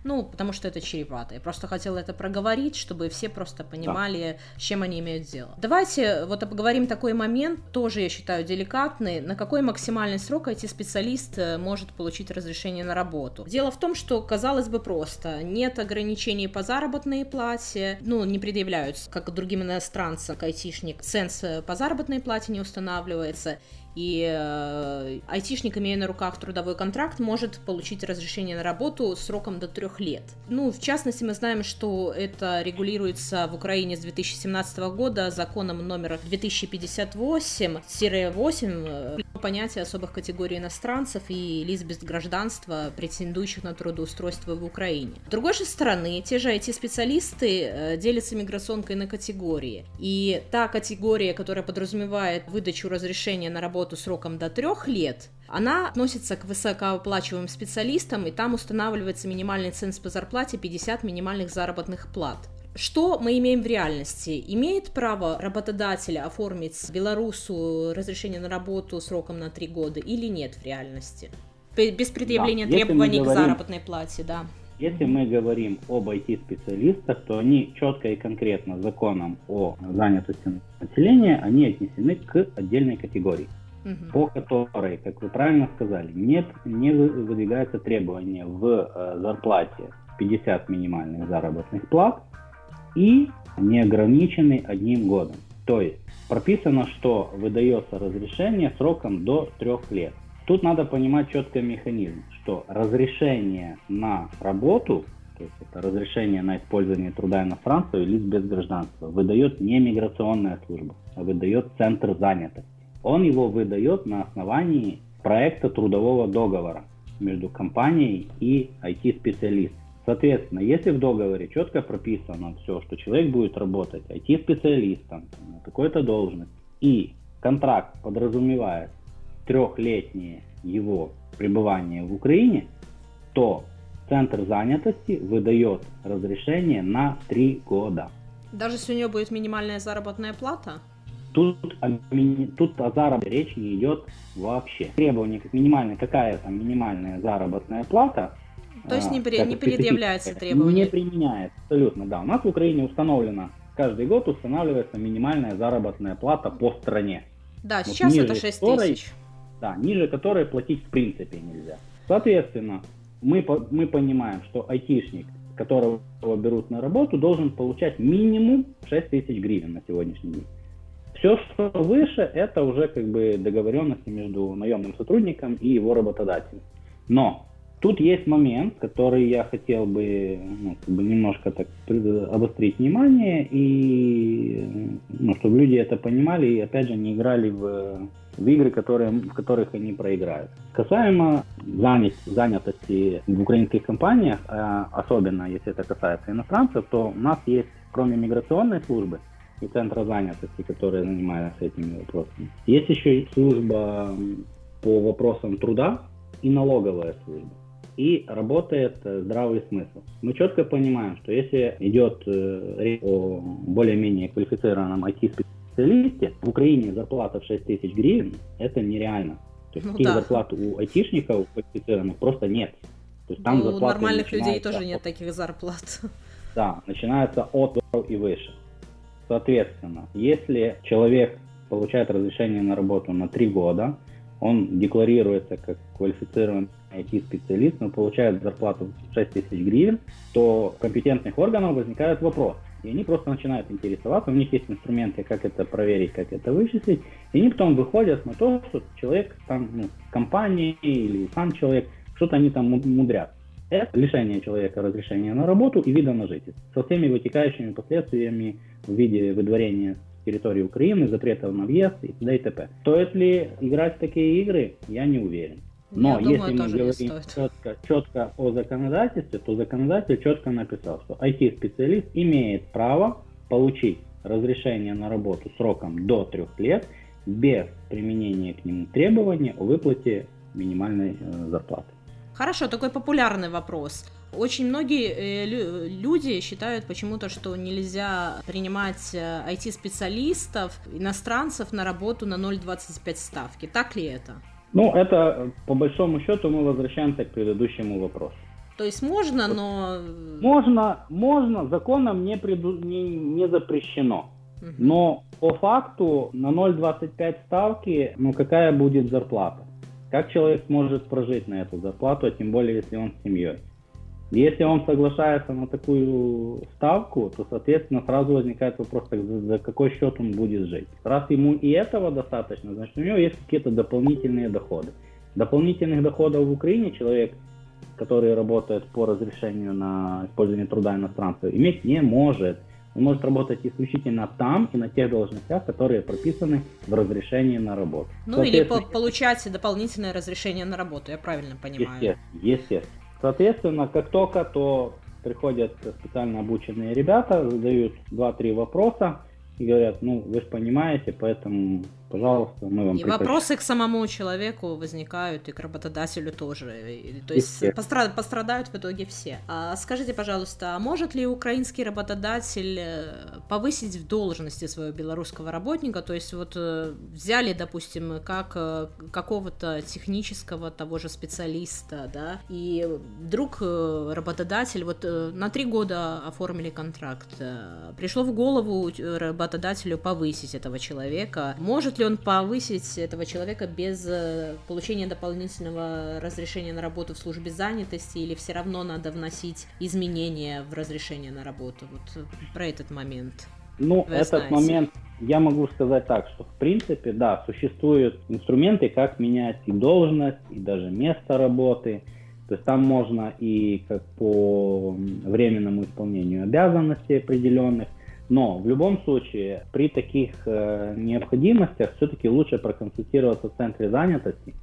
ну, потому что это чревато. Я просто хотела это проговорить, чтобы все просто понимали, да. с чем они имеют дело. Давайте вот обговорим такой момент, тоже я считаю деликатный, на какой максимальный срок IT-специалист э, может получить разрешение на работу. Дело в том, что, казалось бы, просто нет ограничений по заработной плате, ну, не предъявляются, как другим иностранцам, как айтишник, ценз э, по заработной плате не устанавливается, и э, айтишник, имея на руках трудовой контракт, может получить разрешение на работу сроком до трех лет. Ну, в частности, мы знаем, что это регулируется в Украине с 2017 года законом номер 2058-8 понятие особых категорий иностранцев и лиц без гражданства, претендующих на трудоустройство в Украине. С другой же стороны, те же IT-специалисты э, делятся миграционкой на категории. И та категория, которая подразумевает выдачу разрешения на работу сроком до трех лет, она относится к высокооплачиваемым специалистам, и там устанавливается минимальный ценз по зарплате 50 минимальных заработных плат. Что мы имеем в реальности? Имеет право работодатель оформить белорусу разрешение на работу сроком на три года или нет в реальности? Без предъявления да, требований говорим, к заработной плате, да. Если мы говорим об IT-специалистах, то они четко и конкретно законом о занятости населения, они отнесены к отдельной категории, угу. по которой, как вы правильно сказали, нет, не выдвигается требование в э, зарплате 50 минимальных заработных плат, и не ограничены одним годом. То есть прописано, что выдается разрешение сроком до трех лет. Тут надо понимать четко механизм, что разрешение на работу, то есть это разрешение на использование труда иностранцев и лиц без гражданства, выдает не миграционная служба, а выдает Центр занятости. Он его выдает на основании проекта трудового договора между компанией и IT-специалистом. Соответственно, если в договоре четко прописано все, что человек будет работать IT-специалистом на какой-то должности, и контракт подразумевает трехлетнее его пребывание в Украине, то Центр занятости выдает разрешение на три года. Даже если у него будет минимальная заработная плата? Тут о, тут о заработке речь не идет вообще. Требование как минимальная, какая там минимальная заработная плата. То есть не, при, не предъявляется требование? Не применяется, абсолютно, да. У нас в Украине установлено, каждый год устанавливается минимальная заработная плата по стране. Да, вот сейчас это 6 которой, тысяч. Да, ниже которой платить в принципе нельзя. Соответственно, мы, мы понимаем, что айтишник, которого берут на работу, должен получать минимум 6 тысяч гривен на сегодняшний день. Все, что выше, это уже как бы договоренности между наемным сотрудником и его работодателем. Но тут есть момент, который я хотел бы, ну, как бы немножко так обострить внимание, и ну, чтобы люди это понимали и опять же не играли в, в игры, которые, в которых они проиграют. Касаемо занят, занятости в украинских компаниях, э, особенно если это касается иностранцев, то у нас есть, кроме миграционной службы, и центра занятости, которые занимаются этими вопросами. Есть еще служба по вопросам труда и налоговая служба. И работает э, здравый смысл. Мы четко понимаем, что если идет э, речь о более-менее квалифицированном IT-специалисте, в Украине зарплата в 6 тысяч гривен, это нереально. То есть ну, таких да. зарплат у айтишников квалифицированных просто нет. То есть там ну, у нормальных людей тоже нет таких зарплат. Да, начинается от и выше. Соответственно, если человек получает разрешение на работу на 3 года, он декларируется как квалифицированный IT-специалист, но получает зарплату 6 тысяч гривен, то у компетентных органов возникает вопрос. И они просто начинают интересоваться, у них есть инструменты, как это проверить, как это вычислить, и они потом выходят на то, что человек там, ну, компания или сам человек, что-то они там мудрят это лишение человека разрешения на работу и вида на жительство со всеми вытекающими последствиями в виде выдворения с территории Украины, запретов на въезд и т.д. и т.п. Стоит ли играть в такие игры, я не уверен. Но я если думаю, мы говорим четко, четко о законодательстве, то законодатель четко написал, что IT-специалист имеет право получить разрешение на работу сроком до трех лет без применения к нему требования о выплате минимальной э, зарплаты. Хорошо, такой популярный вопрос. Очень многие э, люди считают почему-то, что нельзя принимать IT-специалистов, э, иностранцев на работу на 0,25 ставки. Так ли это? Ну, это по большому счету мы возвращаемся к предыдущему вопросу. То есть можно, но... Можно, можно, законом не, преду... не, не запрещено. Угу. Но по факту на 0,25 ставки, ну какая будет зарплата? Как человек сможет прожить на эту зарплату, а тем более, если он с семьей? Если он соглашается на такую ставку, то, соответственно, сразу возникает вопрос, так, за, за какой счет он будет жить. Раз ему и этого достаточно, значит, у него есть какие-то дополнительные доходы. Дополнительных доходов в Украине человек, который работает по разрешению на использование труда иностранцев, иметь не может. Он может работать исключительно там и на тех должностях, которые прописаны в разрешении на работу. Ну или по получать дополнительное разрешение на работу, я правильно понимаю? Естественно, естественно. Соответственно, как только то приходят специально обученные ребята, задают 2-3 вопроса и говорят, ну вы же понимаете, поэтому пожалуйста, мы вам И прекратим. вопросы к самому человеку возникают, и к работодателю тоже. И, то есть постра- пострадают в итоге все. А скажите, пожалуйста, а может ли украинский работодатель э, повысить в должности своего белорусского работника? То есть вот э, взяли, допустим, как э, какого-то технического того же специалиста, да, и вдруг работодатель вот на три года оформили контракт, пришло в голову работодателю повысить этого человека. Может ли он повысить этого человека без э, получения дополнительного разрешения на работу в службе занятости, или все равно надо вносить изменения в разрешение на работу? Вот про этот момент. Ну, Вы этот знаете. момент я могу сказать так, что в принципе, да, существуют инструменты, как менять и должность, и даже место работы. То есть там можно и как по временному исполнению обязанностей определенных, но в любом случае при таких э, необходимостях все-таки лучше проконсультироваться в центре занятости,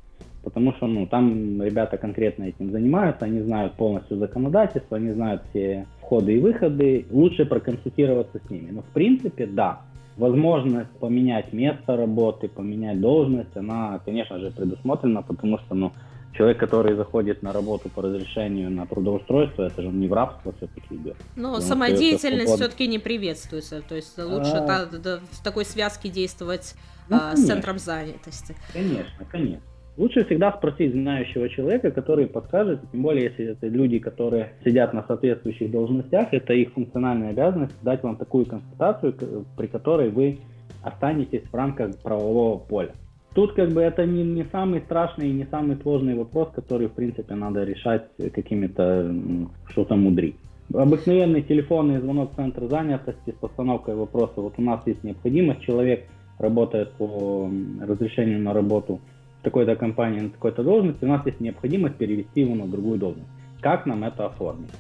потому что ну, там ребята конкретно этим занимаются, они знают полностью законодательство, они знают все входы и выходы, лучше проконсультироваться с ними. Но в принципе, да, возможность поменять место работы, поменять должность, она, конечно же, предусмотрена, потому что ну, человек, который заходит на работу по разрешению на трудоустройство, это же не в рабство все-таки идет. Но самодеятельность все-таки не приветствуется, то есть лучше а... та, та, в такой связке действовать ну, а, с центром занятости. Конечно, конечно. Лучше всегда спросить знающего человека, который подскажет, тем более, если это люди, которые сидят на соответствующих должностях, это их функциональная обязанность дать вам такую консультацию, при которой вы останетесь в рамках правового поля. Тут как бы это не, не самый страшный и не самый сложный вопрос, который в принципе надо решать какими-то что-то мудрить. Обыкновенный телефонный звонок в центр занятости с постановкой вопроса. Вот у нас есть необходимость, человек работает по разрешению на работу в такой-то компании на такой-то должности, у нас есть необходимость перевести его на другую должность. Как нам это оформить?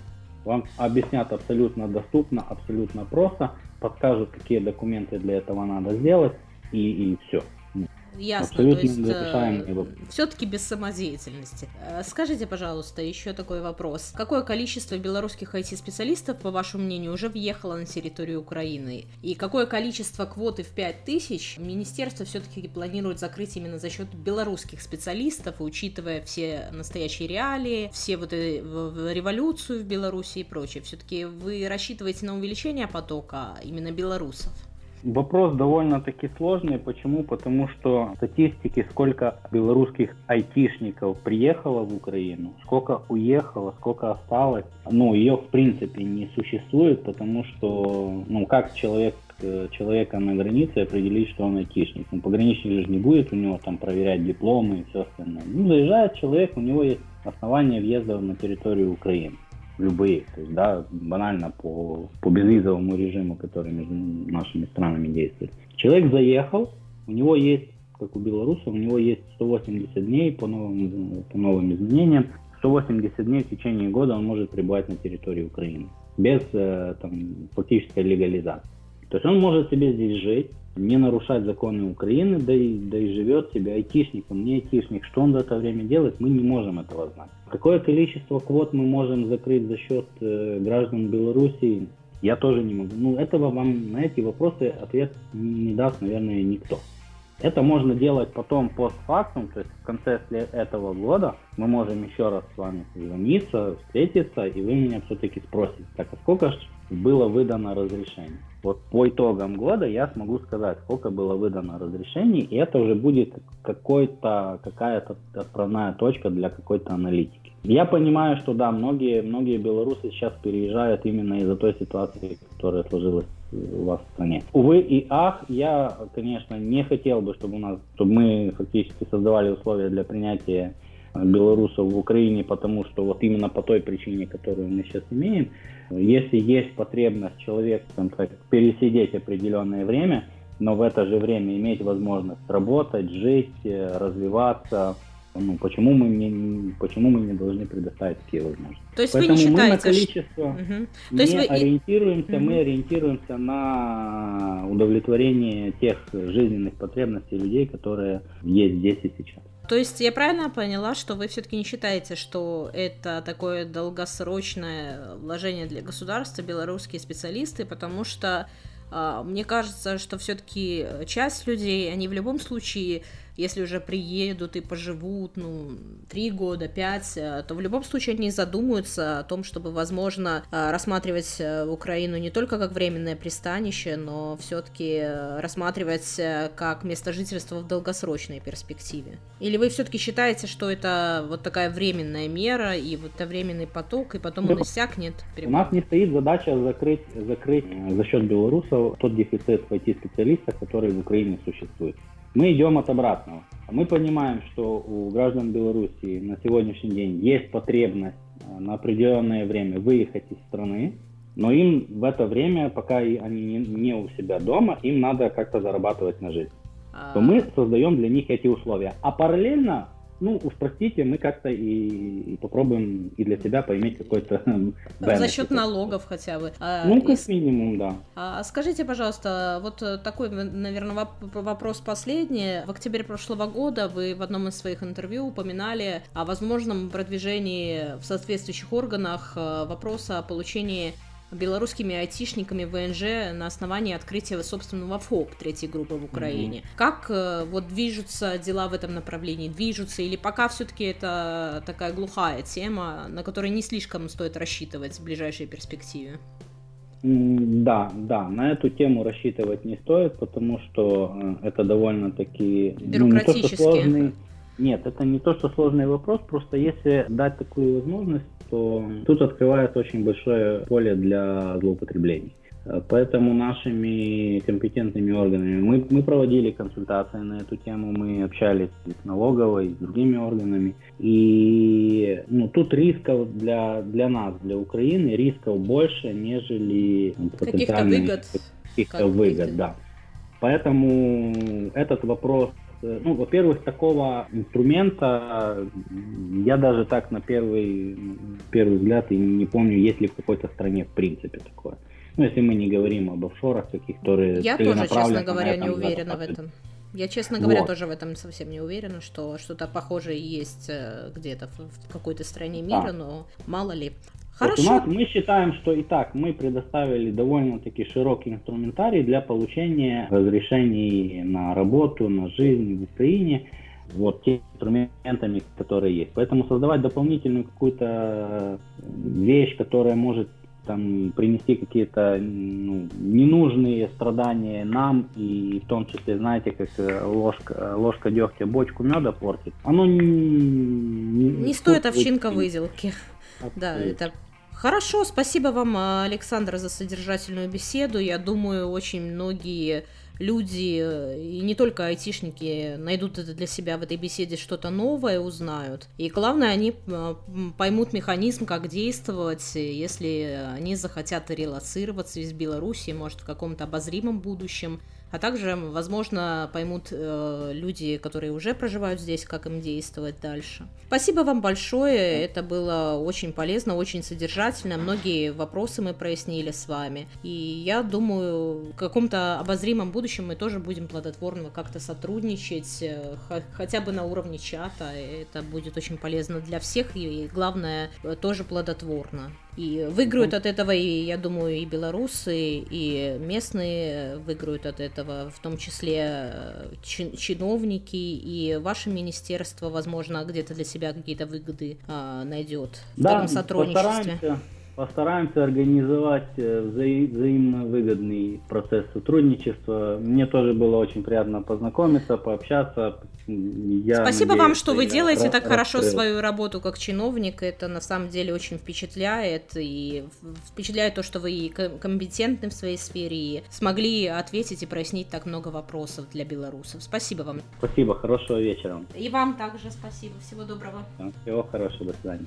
Вам объяснят абсолютно доступно, абсолютно просто, подскажут, какие документы для этого надо сделать, и, и все. Ясно, Абсолютно то есть э, все-таки без самодеятельности. Э, скажите, пожалуйста, еще такой вопрос. Какое количество белорусских IT-специалистов, по вашему мнению, уже въехало на территорию Украины? И какое количество квоты в 5000 министерство все-таки планирует закрыть именно за счет белорусских специалистов, учитывая все настоящие реалии, все вот революцию в Беларуси и прочее? Все-таки вы рассчитываете на увеличение потока именно белорусов? Вопрос довольно-таки сложный. Почему? Потому что статистики, сколько белорусских айтишников приехало в Украину, сколько уехало, сколько осталось, ну, ее в принципе не существует, потому что, ну, как человек человека на границе определить, что он айтишник. Ну, пограничник же не будет у него там проверять дипломы и все остальное. Ну, заезжает человек, у него есть основания въезда на территорию Украины любые, то есть, да, банально по, по безвизовому режиму, который между нашими странами действует. Человек заехал, у него есть, как у белорусов, у него есть 180 дней по новым, по новым изменениям, 180 дней в течение года он может пребывать на территории Украины без э, там, фактической легализации. То есть он может себе здесь жить, не нарушать законы Украины, да и, да и живет себе айтишником, не айтишник. Что он в это время делает, мы не можем этого знать. Какое количество квот мы можем закрыть за счет э, граждан Беларуси, я тоже не могу. Ну, этого вам на эти вопросы ответ не даст, наверное, никто. Это можно делать потом постфактум, то есть в конце этого года мы можем еще раз с вами созвониться, встретиться, и вы меня все-таки спросите, так а сколько же было выдано разрешений? Вот по итогам года я смогу сказать, сколько было выдано разрешений, и это уже будет какой-то, какая-то отправная точка для какой-то аналитики. Я понимаю, что да, многие, многие белорусы сейчас переезжают именно из-за той ситуации, которая сложилась у вас в стране. Увы и ах, я, конечно, не хотел бы, чтобы у нас, чтобы мы фактически создавали условия для принятия белорусов в Украине, потому что вот именно по той причине, которую мы сейчас имеем, если есть потребность человек, там, так, пересидеть определенное время, но в это же время иметь возможность работать, жить, э, развиваться, ну, почему мы не, почему мы не должны предоставить такие возможности? То есть Поэтому вы не считаете, мы на количество угу. не есть вы... ориентируемся, угу. мы ориентируемся на удовлетворение тех жизненных потребностей людей, которые есть здесь и сейчас. То есть я правильно поняла, что вы все-таки не считаете, что это такое долгосрочное вложение для государства, белорусские специалисты, потому что э, мне кажется, что все-таки часть людей, они в любом случае если уже приедут и поживут, ну, три года, пять, э, то в любом случае они задумаются о том, чтобы, возможно, э, рассматривать э, Украину не только как временное пристанище, но все-таки рассматривать как место жительства в долгосрочной перспективе. Или вы все-таки считаете, что это вот такая временная мера и вот это временный поток, и потом он иссякнет? У нас не стоит задача закрыть, закрыть за счет белорусов тот дефицит в IT-специалистах, который в Украине существует. Мы идем от обратного. Мы понимаем, что у граждан Беларуси на сегодняшний день есть потребность э, на определенное время выехать из страны, но им в это время, пока они не у себя дома, им надо как-то зарабатывать на жизнь. То мы создаем для них эти условия. А параллельно ну, уж простите, мы как-то и, и попробуем и для себя поиметь какой-то За счет налогов хотя бы. А, ну, как минимум, да. А скажите, пожалуйста, вот такой, наверное, вопрос последний. В октябре прошлого года вы в одном из своих интервью упоминали о возможном продвижении в соответствующих органах э, вопроса о получении белорусскими айтишниками ВНЖ на основании открытия собственного ФОП третьей группы в Украине. Mm-hmm. Как э, вот движутся дела в этом направлении? Движутся или пока все-таки это такая глухая тема, на которой не слишком стоит рассчитывать в ближайшей перспективе? Да, да, на эту тему рассчитывать не стоит, потому что э, это довольно-таки ну, не то, что сложный. Нет, это не то, что сложный вопрос, просто если дать такую возможность, то тут открывается очень большое поле для злоупотреблений. Поэтому нашими компетентными органами мы, мы проводили консультации на эту тему, мы общались с налоговой, с другими органами. И ну, тут рисков для, для нас, для Украины, рисков больше, нежели каких-то выгод. Каких-то выгод, да. Поэтому этот вопрос ну, во-первых, такого инструмента я даже так на первый, первый взгляд и не помню, есть ли в какой-то стране в принципе такое. Ну, если мы не говорим об офшорах каких, которые Я тоже, честно говоря, не уверена в этом. Я, честно говоря, вот. тоже в этом совсем не уверена, что что-то похожее есть э, где-то в какой-то стране мира, да. но мало ли. Хорошо. Вот у нас, мы считаем, что и так мы предоставили довольно-таки широкий инструментарий для получения разрешений на работу, на жизнь в Украине, вот теми инструментами, которые есть. Поэтому создавать дополнительную какую-то вещь, которая может там принести какие-то ну, ненужные страдания нам и в том числе, знаете, как э, ложка, ложка дегтя бочку меда портит. Оно не, не, не стоит овчинка выделки. Да, это Хорошо, спасибо вам, Александр, за содержательную беседу. Я думаю, очень многие люди, э, и не только айтишники, найдут это для себя в этой беседе что-то новое, узнают. И главное, они э, поймут механизм, как действовать, если они захотят релацироваться из Беларуси, может, в каком-то обозримом будущем а также, возможно, поймут э, люди, которые уже проживают здесь, как им действовать дальше. Спасибо вам большое, это было очень полезно, очень содержательно, многие вопросы мы прояснили с вами, и я думаю, в каком-то обозримом будущем мы тоже будем плодотворно как-то сотрудничать, э, хотя бы на уровне чата, это будет очень полезно для всех, и главное, тоже плодотворно. И выиграют от этого, и я думаю, и белорусы, и местные выиграют от этого, в том числе э, чиновники, и ваше министерство, возможно, где-то для себя какие-то выгоды а, найдет в да, таком сотрудничестве. Постараемся, постараемся организовать э, вза- взаимно выгодный процесс сотрудничества. Мне тоже было очень приятно познакомиться, пообщаться, я Спасибо надеюсь, вам, что вы делаете так хорошо свою работу как чиновник. Это на самом деле очень впечатляет. И впечатляет то, что вы компетентны в своей сфере и смогли ответить и прояснить так много вопросов для белорусов. Спасибо вам. Спасибо, хорошего вечера. И вам также спасибо. Всего доброго. Всего хорошего, до свидания.